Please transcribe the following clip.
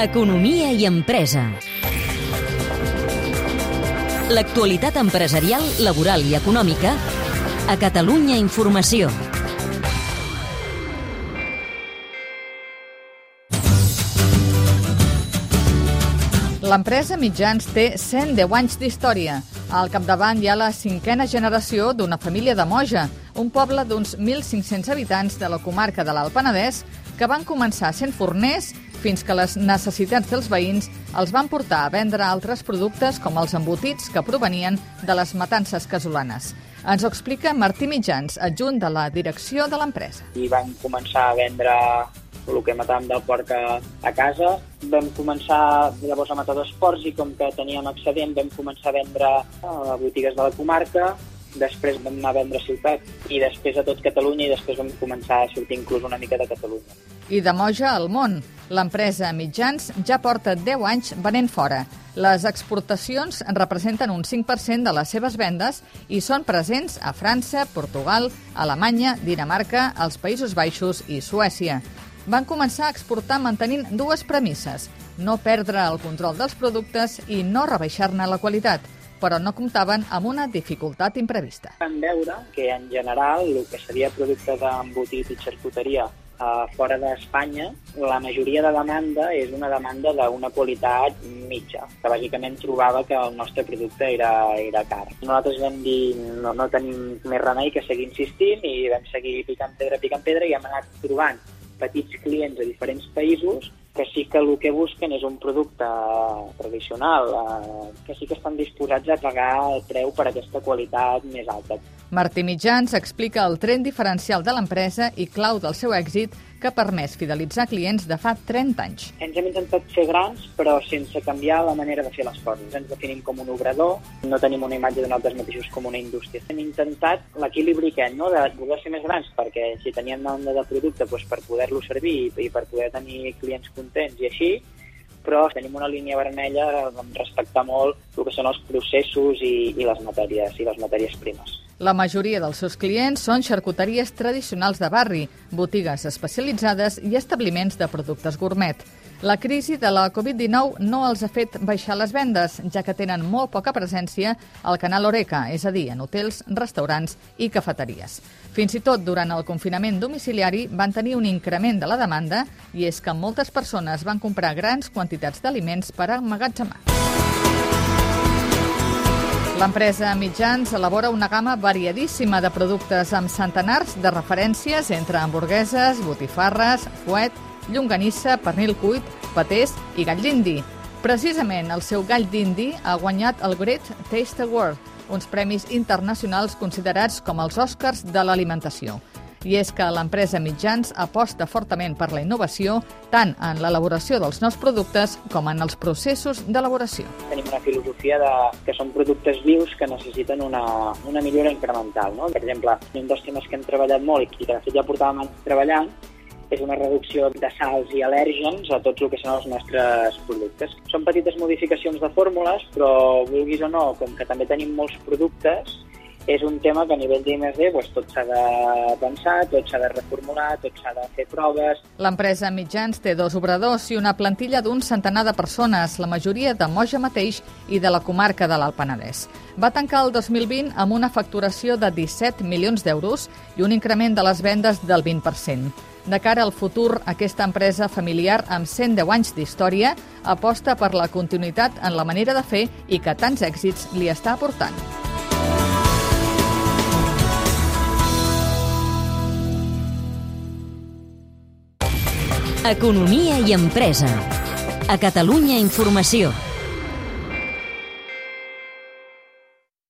Economia i empresa. L'actualitat empresarial, laboral i econòmica a Catalunya Informació. L'empresa Mitjans té 110 anys d'història. Al capdavant hi ha la cinquena generació d'una família de Moja, un poble d'uns 1.500 habitants de la comarca de l'Alt Penedès que van començar sent forners fins que les necessitats dels veïns els van portar a vendre altres productes com els embotits que provenien de les matances casolanes. Ens ho explica Martí Mitjans, adjunt de la direcció de l'empresa. I van començar a vendre el que matàvem del porc a, a casa. Vam començar llavors a matar dos porcs i com que teníem excedent vam començar a vendre a botigues de la comarca, després vam anar a vendre ciutat i després a tot Catalunya i després vam començar a sortir inclús una mica de Catalunya. I de Moja al món. L'empresa Mitjans ja porta 10 anys venent fora. Les exportacions representen un 5% de les seves vendes i són presents a França, Portugal, Alemanya, Dinamarca, els Països Baixos i Suècia van començar a exportar mantenint dues premisses, no perdre el control dels productes i no rebaixar-ne la qualitat, però no comptaven amb una dificultat imprevista. Vam veure que, en general, el que seria producte d'embotit i xarcuteria uh, fora d'Espanya, la majoria de demanda és una demanda d'una qualitat mitja, que bàsicament trobava que el nostre producte era, era car. Nosaltres vam dir no, no tenim més remei que seguir insistint i vam seguir picant pedra, picant pedra i hem anat trobant petits clients a diferents països que sí que el que busquen és un producte tradicional, eh, que sí que estan disposats a pagar el preu per aquesta qualitat més alta. Martí Mitjans explica el tren diferencial de l'empresa i clau del seu èxit que ha permès fidelitzar clients de fa 30 anys. Ens hem intentat ser grans, però sense canviar la manera de fer les coses. Ens definim com un obrador, no tenim una imatge de nosaltres mateixos com una indústria. Hem intentat l'equilibri aquest, no? de voler ser més grans, perquè si teníem demanda de producte doncs per poder-lo servir i per poder tenir clients contents i així, però tenim una línia vermella respectar molt el que són els processos i, i les matèries i les matèries primes. La majoria dels seus clients són xarcuteries tradicionals de barri, botigues especialitzades i establiments de productes gourmet. La crisi de la Covid-19 no els ha fet baixar les vendes, ja que tenen molt poca presència al canal Oreca, és a dir, en hotels, restaurants i cafeteries. Fins i tot durant el confinament domiciliari van tenir un increment de la demanda i és que moltes persones van comprar grans quantitats d'aliments per emmagatzemar. L'empresa Mitjans elabora una gamma variadíssima de productes amb centenars de referències entre hamburgueses, botifarres, fuet, llonganissa, pernil cuit, patés i gall d'indi. Precisament el seu gall d'indi ha guanyat el Great Taste Award, uns premis internacionals considerats com els Oscars de l'alimentació i és que l'empresa Mitjans aposta fortament per la innovació tant en l'elaboració dels nous productes com en els processos d'elaboració. Tenim una filosofia de que són productes vius que necessiten una, una millora incremental. No? Per exemple, un dels temes que hem treballat molt i que de fet ja portàvem anys treballant és una reducció de sals i al·lèrgens a tots el que són els nostres productes. Són petites modificacions de fórmules, però vulguis o no, com que també tenim molts productes, és un tema que a nivell d'I+D doncs, tot s'ha de pensar, tot s'ha de reformular, tot s'ha de fer proves. L'empresa Mitjans té dos obradors i una plantilla d'un centenar de persones, la majoria de Moja mateix i de la comarca de l'Alt Penedès. Va tancar el 2020 amb una facturació de 17 milions d'euros i un increment de les vendes del 20%. De cara al futur, aquesta empresa familiar amb 110 anys d'història aposta per la continuïtat en la manera de fer i que tants èxits li està aportant. Economia i empresa. A Catalunya Informació.